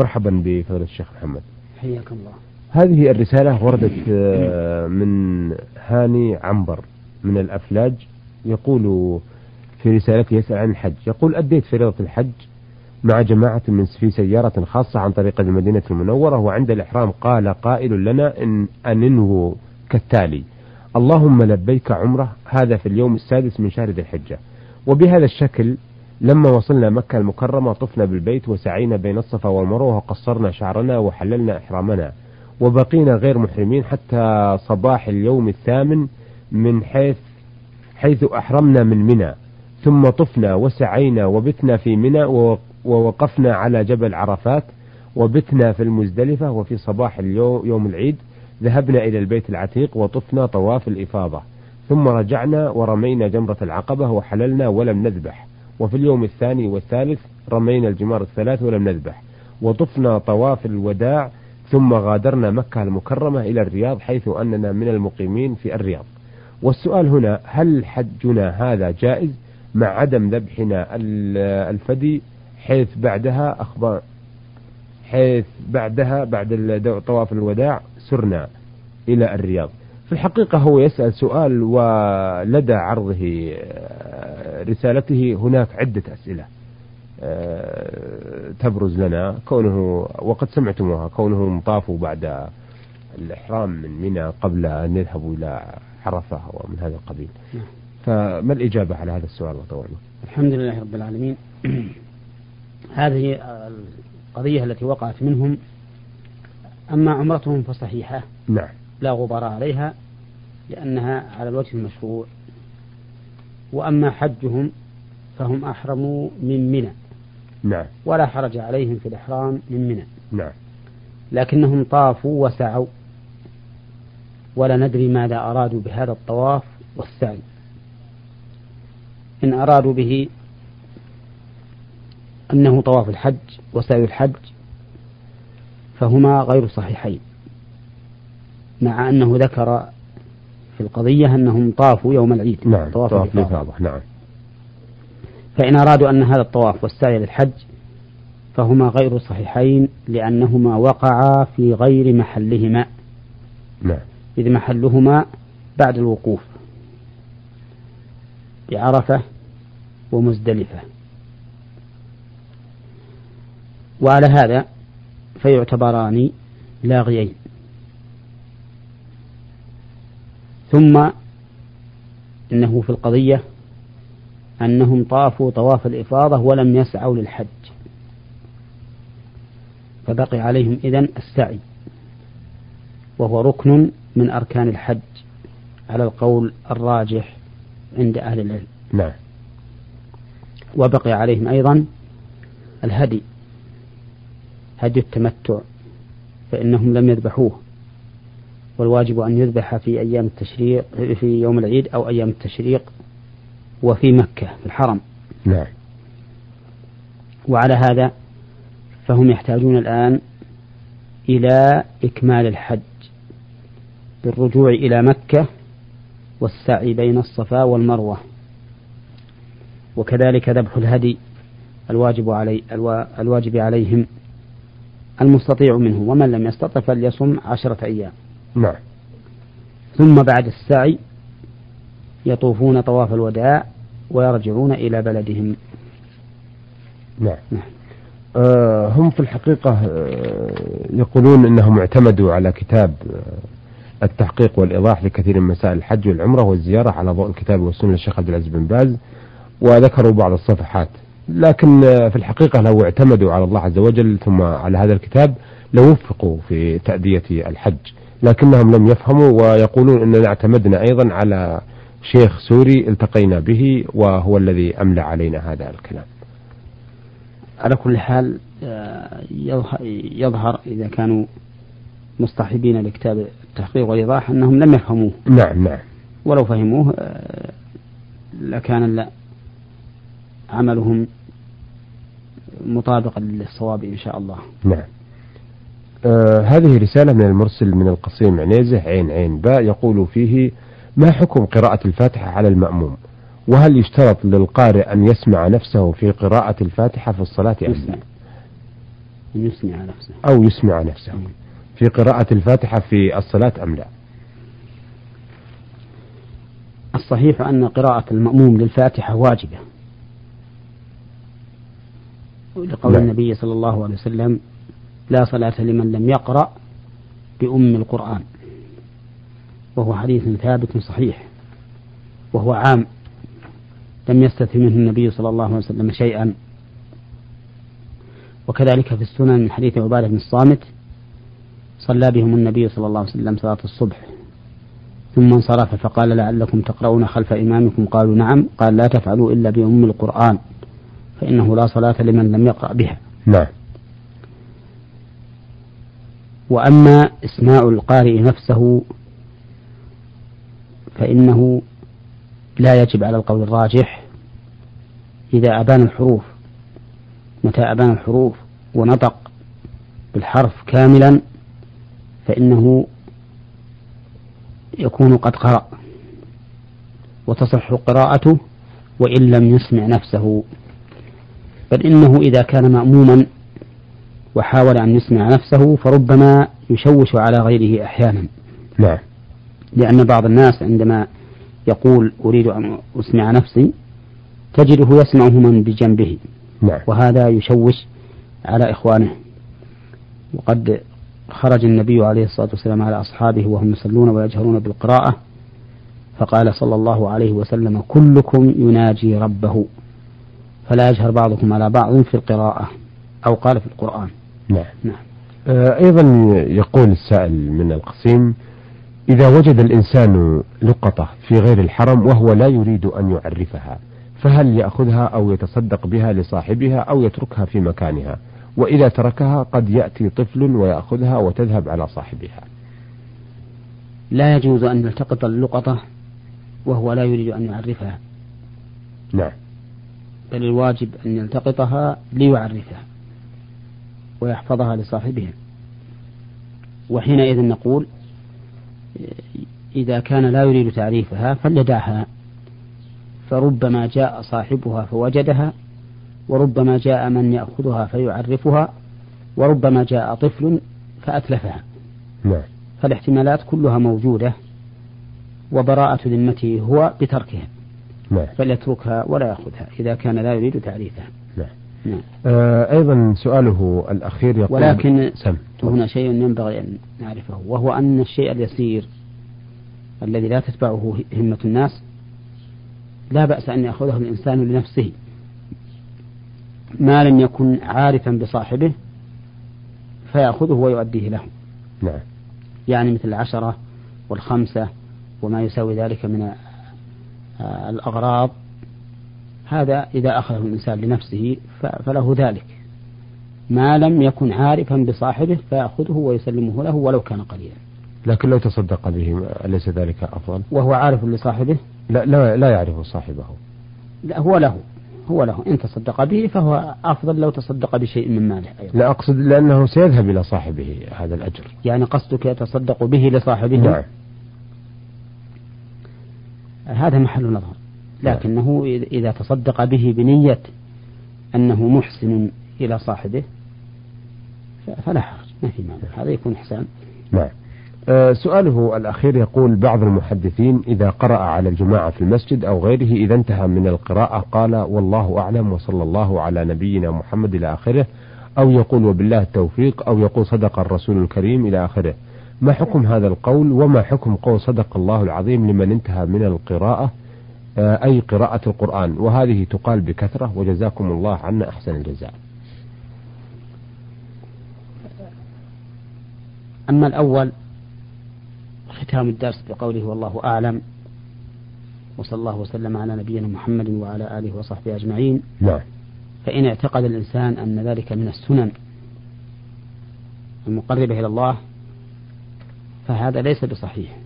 مرحبا بفضيلة الشيخ محمد. حياك الله. هذه الرسالة وردت آه، من هاني عنبر من الأفلاج يقول في رسالته يسأل عن الحج. يقول أديت فريضة الحج مع جماعة من في سيارة خاصة عن طريق المدينة المنورة وعند الإحرام قال قائل لنا إن أننه كالتالي اللهم لبيك عمرة هذا في اليوم السادس من شهر ذي الحجة. وبهذا الشكل لما وصلنا مكة المكرمة طفنا بالبيت وسعينا بين الصفا والمروة وقصرنا شعرنا وحللنا إحرامنا وبقينا غير محرمين حتى صباح اليوم الثامن من حيث حيث أحرمنا من منى. ثم طفنا وسعينا وبتنا في منى ووقفنا على جبل عرفات وبتنا في المزدلفة وفي صباح اليوم يوم العيد. ذهبنا إلى البيت العتيق وطفنا طواف الإفاضة. ثم رجعنا ورمينا جمرة العقبة وحللنا ولم نذبح. وفي اليوم الثاني والثالث رمينا الجمار الثلاث ولم نذبح. وطفنا طواف الوداع ثم غادرنا مكة المكرمة إلى الرياض حيث أننا من المقيمين في الرياض. والسؤال هنا هل حجنا هذا جائز مع عدم ذبحنا الفدي حيث بعدها أخبار حيث بعدها بعد طواف الوداع سرنا إلى الرياض؟ في الحقيقة هو يسأل سؤال ولدى عرضه آه، رسالته هناك عدة أسئلة آه، تبرز لنا. كونه وقد سمعتموها كونهم طافوا بعد الإحرام من منى قبل أن يذهبوا إلى عرفة ومن هذا القبيل. فما الإجابة على هذا السؤال وطوله الحمد لله رب العالمين. هذه القضية التي وقعت منهم أما عمرتهم فصحيحة. نعم. لا غبار عليها لأنها على الوجه المشروع. وأما حجهم فهم أحرموا من منى. نعم. ولا حرج عليهم في الإحرام من منى. نعم. لكنهم طافوا وسعوا. ولا ندري ماذا أرادوا بهذا الطواف والسعي. إن أرادوا به أنه طواف الحج وسعي الحج فهما غير صحيحين. مع أنه ذكر في القضية أنهم طافوا يوم العيد. نعم طواف الإفاضة نعم. فإن أرادوا أن هذا الطواف والسعي للحج فهما غير صحيحين لأنهما وقعا في غير محلهما. نعم. إذ محلهما بعد الوقوف بعرفة ومزدلفة. وعلى هذا فيعتبران لاغيين. ثم إنه في القضية أنهم طافوا طواف الإفاضة ولم يسعوا للحج. فبقي عليهم إذن السعي وهو ركن من أركان الحج على القول الراجح عند أهل العلم. نعم. وبقي عليهم أيضا الهدي هدي التمتع فإنهم لم يذبحوه. والواجب أن يذبح في أيام التشريق في يوم العيد أو أيام التشريق وفي مكة في الحرم. نعم. وعلى هذا فهم يحتاجون الآن إلى إكمال الحج بالرجوع إلى مكة والسعي بين الصفا والمروة. وكذلك ذبح الهدي الواجب علي الواجب عليهم المستطيع منه ومن لم يستطع فليصم عشرة أيام. نعم. ثم بعد السعي يطوفون طواف الوداع ويرجعون إلى بلدهم. نعم, نعم. آه هم في الحقيقة آه يقولون أنهم اعتمدوا على كتاب آه التحقيق والإيضاح لكثير من مسائل الحج والعمرة والزيارة على ضوء الكتاب والسنة للشيخ عبد العزيز بن باز وذكروا بعض الصفحات. لكن في الحقيقة لو اعتمدوا على الله عز وجل ثم على هذا الكتاب لوفقوا في تأدية الحج. لكنهم لم يفهموا ويقولون أننا اعتمدنا أيضا على شيخ سوري التقينا به وهو الذي أملى علينا هذا الكلام. على كل حال آه، يظهر إذا كانوا مصطحبين لكتاب التحقيق والإيضاح أنهم لم يفهموه. نعم نعم. ولو فهموه آه، لكان عملهم مطابقا للصواب إن شاء الله. نعم. آه هذه رسالة من المرسل من القصيم عنيزة عين عين باء يقول فيه ما حكم قراءة الفاتحة على المأموم؟ وهل يشترط للقارئ أن يسمع نفسه في قراءة الفاتحة في الصلاة أم لا؟ يسمع. نفسه. أو يسمع نفسه في قراءة الفاتحة في الصلاة أم لا؟ الصحيح أن قراءة المأموم للفاتحة واجبة. لقول نعم. النبي صلى الله عليه وسلم لا صلاة لمن لم يقرأ بأم القرآن. وهو حديث ثابت صحيح وهو عام. لم يستثن منه النبي صلى الله عليه وسلم شيئا. وكذلك في السنن من حديث عبادة بن الصامت صلى بهم النبي صلى الله عليه وسلم صلاة الصبح ثم انصرف فقال لعلكم تقرؤون خلف إمامكم قالوا نعم. قال لا تفعلوا إلا بأم القرآن. فإنه لا صلاة لمن لم يقرأ بها. نعم. وأما إسماع القارئ نفسه فإنه لا يجب على القول الراجح إذا أبان الحروف. متى أبان الحروف ونطق بالحرف كاملا فإنه يكون قد قرأ وتصح قراءته وإن لم يسمع نفسه. بل إنه إذا كان مأموما وحاول أن يسمع نفسه فربما يشوش على غيره أحيانا. نعم. لأن بعض الناس عندما يقول أريد أن أسمع نفسي تجده يسمعه من بجنبه. نعم. وهذا يشوش على إخوانه. وقد خرج النبي عليه الصلاة والسلام على أصحابه وهم يصلون ويجهرون بالقراءة فقال صلى الله عليه وسلم كلكم يناجي ربه. فلا يجهر بعضكم على بعض في القراءة أو قال في القرآن. نعم. نعم. آه، أيضا يقول السائل من القصيم إذا وجد الإنسان لقطة في غير الحرم وهو لا يريد أن يعرفها فهل يأخذها أو يتصدق بها لصاحبها أو يتركها في مكانها؟ وإذا تركها قد يأتي طفل ويأخذها وتذهب على صاحبها. لا يجوز أن يلتقط اللقطة وهو لا يريد أن يعرفها. نعم. بل الواجب أن يلتقطها ليعرفها ويحفظها لصاحبها. وحينئذ نقول إذا كان لا يريد تعريفها فليدعها فربما جاء صاحبها فوجدها وربما جاء من يأخذها فيعرفها وربما جاء طفل فأتلفها. نعم. فالاحتمالات كلها موجودة وبراءة ذمته هو بتركها. نعم. فليتركها ولا يأخذها إذا كان لا يريد تعريفها. نعم. نعم. آه أيضا سؤاله الأخير يقول ولكن سم. هنا شيء ينبغي أن نعرفه وهو أن الشيء اليسير الذي لا تتبعه همة الناس لا بأس أن يأخذه الإنسان لنفسه. ما لم يكن عارفا بصاحبه فيأخذه ويؤديه له. نعم. يعني مثل العشرة والخمسة وما يساوي ذلك من الأغراض هذا إذا أخذه الإنسان لنفسه فله ذلك. ما لم يكن عارفا بصاحبه فيأخذه ويسلمه له ولو كان قليلا. لكن لو تصدق به أليس ذلك أفضل؟ وهو عارف لصاحبه؟ لا لا, لا يعرف صاحبه. لا هو له هو له. إن تصدق به فهو أفضل لو تصدق بشيء من ماله أيضا. لا أقصد لأنه سيذهب إلى صاحبه هذا الأجر. يعني قصدك يتصدق به لصاحبه؟ نعم. هذا محل نظر. لكنه إذا تصدق به بنية أنه محسن إلى صاحبه فلا حرج ما في مانع هذا يكون إحسان. نعم. آه، سؤاله الأخير يقول بعض المحدثين إذا قرأ على الجماعة في المسجد أو غيره إذا انتهى من القراءة قال والله أعلم وصلى الله على نبينا محمد إلى آخره أو يقول وبالله التوفيق أو يقول صدق الرسول الكريم إلى آخره. ما حكم هذا القول وما حكم قول صدق الله العظيم لمن انتهى من القراءة آه، أي قراءة القرآن؟ وهذه تقال بكثرة وجزاكم الله عنا أحسن الجزاء. أما الأول ختام الدرس بقوله والله أعلم وصلى الله وسلم على نبينا محمد وعلى آله وصحبه أجمعين. نعم. فإن اعتقد الإنسان أن ذلك من السنن المقربة إلى الله فهذا ليس بصحيح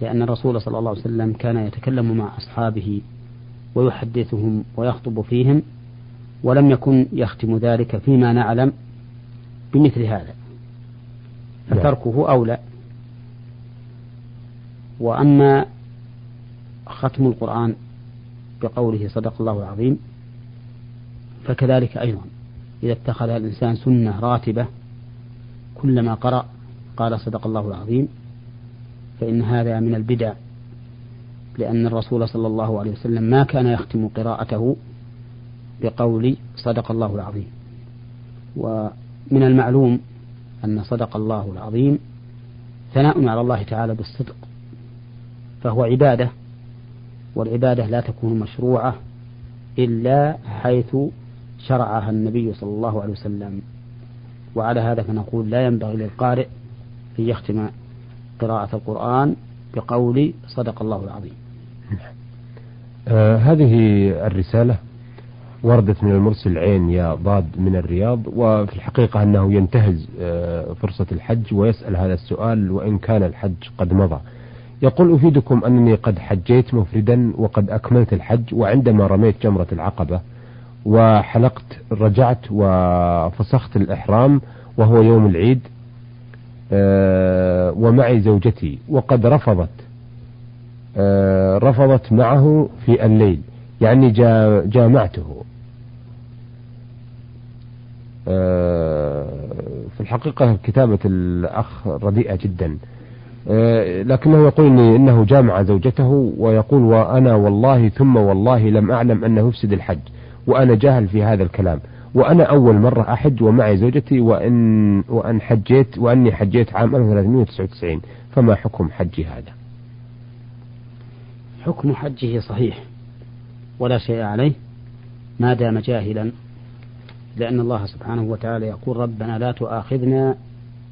لأن الرسول صلى الله عليه وسلم كان يتكلم مع أصحابه ويحدثهم ويخطب فيهم ولم يكن يختم ذلك فيما نعلم بمثل هذا. فتركه أولى وأما ختم القرآن بقوله صدق الله العظيم فكذلك أيضا إذا اتخذها الإنسان سنة راتبة كلما قرأ قال صدق الله العظيم. فإن هذا من البدع لأن الرسول صلى الله عليه وسلم ما كان يختم قراءته بقول صدق الله العظيم. ومن المعلوم أن صدق الله العظيم ثناء على الله تعالى بالصدق. فهو عبادة والعبادة لا تكون مشروعة إلا حيث شرعها النبي صلى الله عليه وسلم. وعلى هذا فنقول لا ينبغي للقارئ أن يختم قراءة القرآن بقول صدق الله العظيم. آه هذه الرسالة وردت من المرسل عين يا ضاد من الرياض وفي الحقيقة أنه ينتهز آه فرصة الحج ويسأل هذا السؤال وإن كان الحج قد مضى. يقول أفيدكم أنني قد حجيت مفردا وقد أكملت الحج وعندما رميت جمرة العقبة وحلقت رجعت وفسخت الإحرام وهو يوم العيد ومعي زوجتي وقد رفضت. آه، رفضت معه في الليل يعني جامعته. آه، في الحقيقة كتابة الأخ رديئة جدا. لكنه يقول إني إنه جامع زوجته ويقول وأنا والله ثم والله لم أعلم أنه يفسد الحج وأنا جاهل في هذا الكلام. وأنا أول مرة أحج ومعي زوجتي وأن وأن حجيت وأني حجيت عام 1399 فما حكم حجي هذا؟ حكم حجه صحيح. ولا شيء عليه. ما دام جاهلا. لأن الله سبحانه وتعالى يقول ربنا لا تؤاخذنا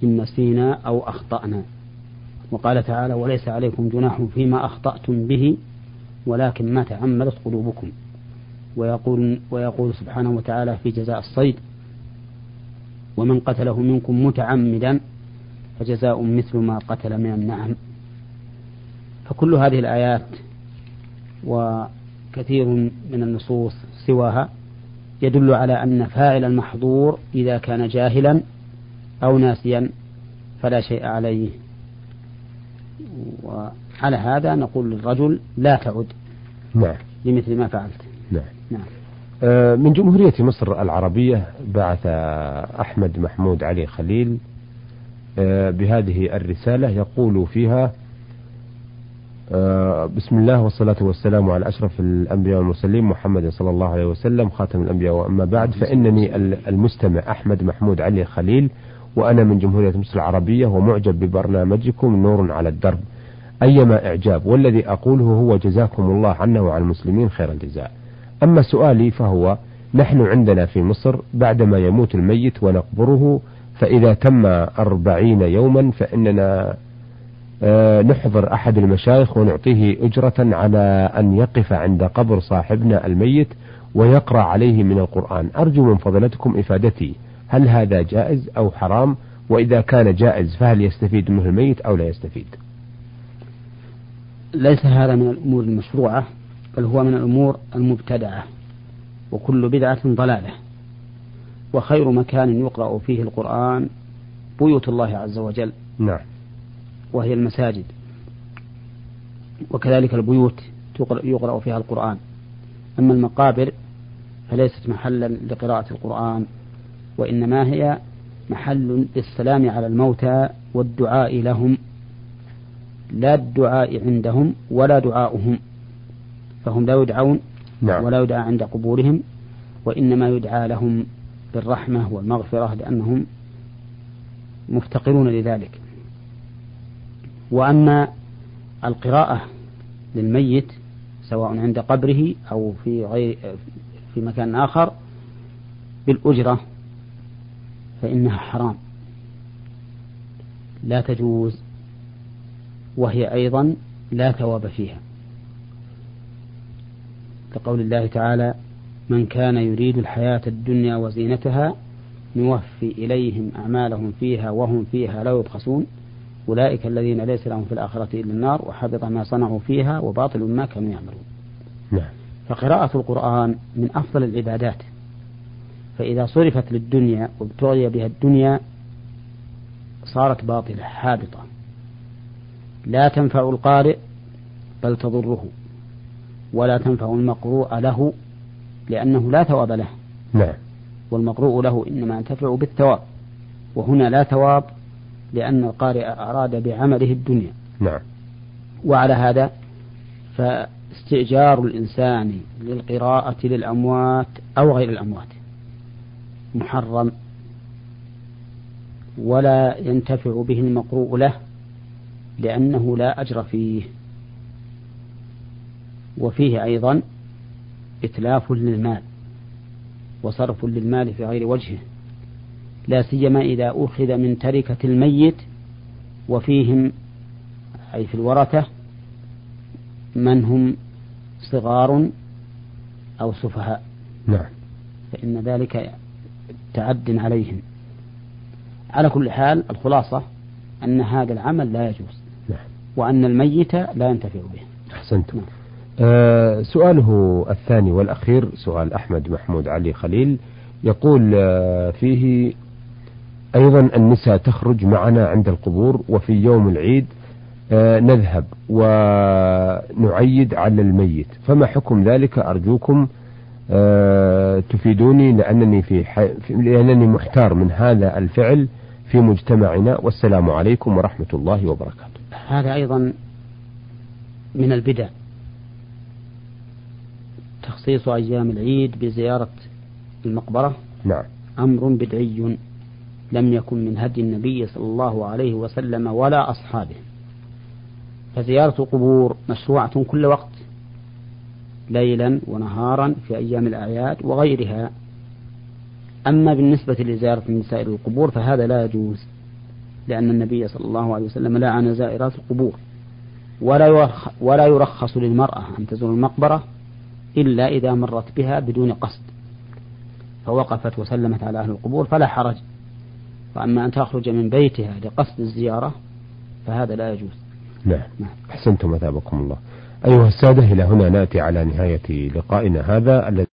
إن نسينا أو أخطأنا. وقال تعالى وليس عليكم جناح فيما أخطأتم به ولكن ما تعمدت قلوبكم. ويقول ويقول سبحانه وتعالى في جزاء الصيد ومن قتله منكم متعمدا فجزاء مثل ما قتل من النعم. فكل هذه الآيات وكثير من النصوص سواها يدل على أن فاعل المحظور إذا كان جاهلا أو ناسيا فلا شيء عليه. وعلى هذا نقول للرجل لا تعد. نعم. لمثل ما فعلت. نعم. نعم. آه، من جمهورية مصر العربية بعث أحمد محمود علي خليل آه، بهذه الرسالة يقول فيها آه، بسم الله والصلاة والسلام على أشرف الأنبياء والمرسلين محمد صلى الله عليه وسلم خاتم الأنبياء وأما بعد فإنني المستمع أحمد محمود علي خليل وأنا من جمهورية مصر العربية ومعجب ببرنامجكم نور على الدرب. أيما إعجاب والذي أقوله هو جزاكم الله عنا وعن المسلمين خير الجزاء. أما سؤالي فهو نحن عندنا في مصر بعدما يموت الميت ونقبره فإذا تم أربعين يوما فإننا آه، نحضر أحد المشايخ ونعطيه أجرة على أن يقف عند قبر صاحبنا الميت ويقرأ عليه من القرآن. أرجو من فضلتكم إفادتي. هل هذا جائز أو حرام؟ وإذا كان جائز فهل يستفيد منه الميت أو لا يستفيد؟ ليس هذا من الأمور المشروعة. بل هو من الأمور المبتدعة وكل بدعة ضلالة. وخير مكان يقرأ فيه القرآن بيوت الله عز وجل. نعم. وهي المساجد. وكذلك البيوت يقرأ فيها القرآن. أما المقابر فليست محلا لقراءة القرآن وإنما هي محل للسلام على الموتى والدعاء لهم. لا الدعاء عندهم ولا دعاؤهم. فهم لا يدعون نعم. ولا يدعى عند قبورهم وإنما يدعى لهم بالرحمة والمغفرة لأنهم مفتقرون لذلك. وأما القراءة للميت سواء عند قبره أو في غير في مكان آخر بالأجرة فإنها حرام. لا تجوز وهي أيضا لا ثواب فيها. كقول الله تعالى من كان يريد الحياة الدنيا وزينتها نوفي إليهم أعمالهم فيها وهم فيها لا يبخسون. أولئك الذين ليس لهم في الآخرة إلا النار وحبط ما صنعوا فيها وباطل ما كانوا يعملون. نعم. فقراءة القرآن من أفضل العبادات. فإذا صرفت للدنيا وابتغي بها الدنيا صارت باطلة حابطة. لا تنفع القارئ بل تضره. ولا تنفع المقروء له لأنه لا ثواب له. نعم. والمقروء له إنما ينتفع بالثواب. وهنا لا ثواب لأن القارئ أراد بعمله الدنيا. نعم. وعلى هذا فاستئجار الإنسان للقراءة للأموات أو غير الأموات محرم. ولا ينتفع به المقروء له لأنه لا أجر فيه. وفيه أيضا إتلاف للمال وصرف للمال في غير وجهه لا سيما إذا أخذ من تركة الميت وفيهم أي في الورثة من هم صغار أو سفهاء. نعم. فإن ذلك تعد عليهم. على كل حال الخلاصة أن هذا العمل لا يجوز نعم. وأن الميت لا ينتفع به. أحسنتم. نعم. آه سؤاله الثاني والأخير سؤال أحمد محمود علي خليل يقول آه فيه أيضا النساء تخرج معنا عند القبور وفي يوم العيد آه نذهب ونعيد على الميت فما حكم ذلك أرجوكم آه تفيدوني لأنني في. لأنني محتار من هذا الفعل في مجتمعنا والسلام عليكم ورحمة الله وبركاته. هذا أيضا من البدع تخصيص أيام العيد بزيارة المقبرة؟ نعم. أمر بدعي لم يكن من هدي النبي صلى الله عليه وسلم ولا أصحابه. فزيارة القبور مشروعة كل وقت ليلا ونهارا في أيام الأعياد وغيرها. أما بالنسبة لزيارة النساء للقبور فهذا لا يجوز لأن النبي صلى الله عليه وسلم لعن زائرات القبور. ولا ولا يرخص للمرأة أن تزور المقبرة إلا إذا مرت بها بدون قصد. فوقفت وسلمت على أهل القبور فلا حرج. وأما أن تخرج من بيتها لقصد الزيارة فهذا لا يجوز. نعم, نعم. أحسنتم أثابكم الله. أيها السادة إلى هنا نأتي على نهاية لقائنا هذا الذي